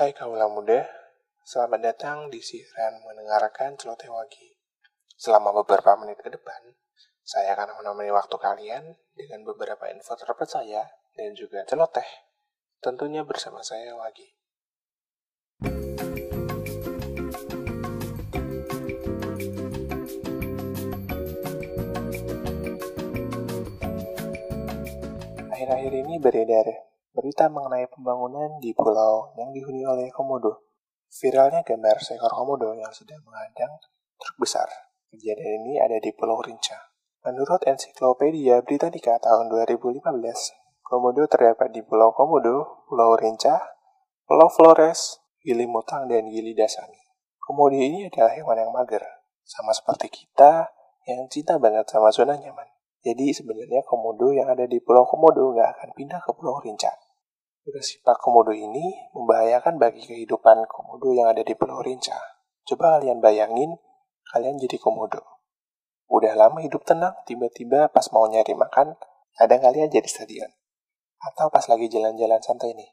Hai kaula muda, selamat datang di siaran mendengarkan celoteh wagi. Selama beberapa menit ke depan, saya akan menemani waktu kalian dengan beberapa info terpercaya dan juga celoteh. Tentunya bersama saya Wagi. Akhir-akhir ini beredar berita mengenai pembangunan di pulau yang dihuni oleh komodo. Viralnya gambar seekor komodo yang sedang menghadang truk besar. Kejadian ini ada di Pulau Rinca. Menurut Ensiklopedia Britannica tahun 2015, komodo terdapat di Pulau Komodo, Pulau Rinca, Pulau Flores, Gili Mutang, dan Gili Dasani. Komodo ini adalah hewan yang mager, sama seperti kita yang cinta banget sama zona nyaman. Jadi sebenarnya komodo yang ada di Pulau Komodo nggak akan pindah ke Pulau Rinca. Sifat komodo ini membahayakan bagi kehidupan komodo yang ada di Pulau Rinca. Coba kalian bayangin, kalian jadi komodo. Udah lama hidup tenang, tiba-tiba pas mau nyari makan, kadang kalian jadi stadion. Atau pas lagi jalan-jalan santai nih.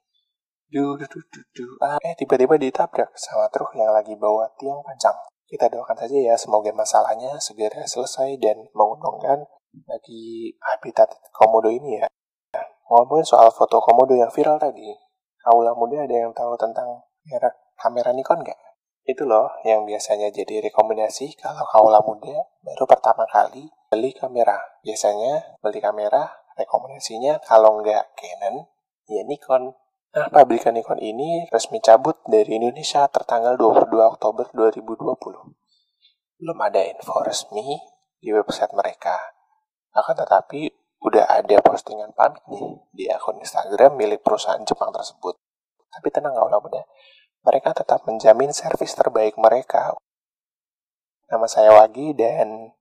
Duh, duh, duh, duh, duh. Ah, eh, tiba-tiba ditabrak sama truk yang lagi bawa tiang panjang. Kita doakan saja ya, semoga masalahnya segera selesai dan menguntungkan bagi habitat komodo ini ya. Ngomongin soal foto komodo yang viral tadi, kaula muda ada yang tahu tentang merek kamera Nikon nggak? Itu loh yang biasanya jadi rekomendasi kalau kaula muda baru pertama kali beli kamera. Biasanya beli kamera rekomendasinya kalau nggak Canon, ya Nikon. Nah, pabrikan Nikon ini resmi cabut dari Indonesia tertanggal 22 Oktober 2020. Belum ada info resmi di website mereka. Akan tetapi, udah ada postingan pamit nih di akun Instagram milik perusahaan Jepang tersebut. Tapi tenang gak muda, mereka tetap menjamin servis terbaik mereka. Nama saya Wagi dan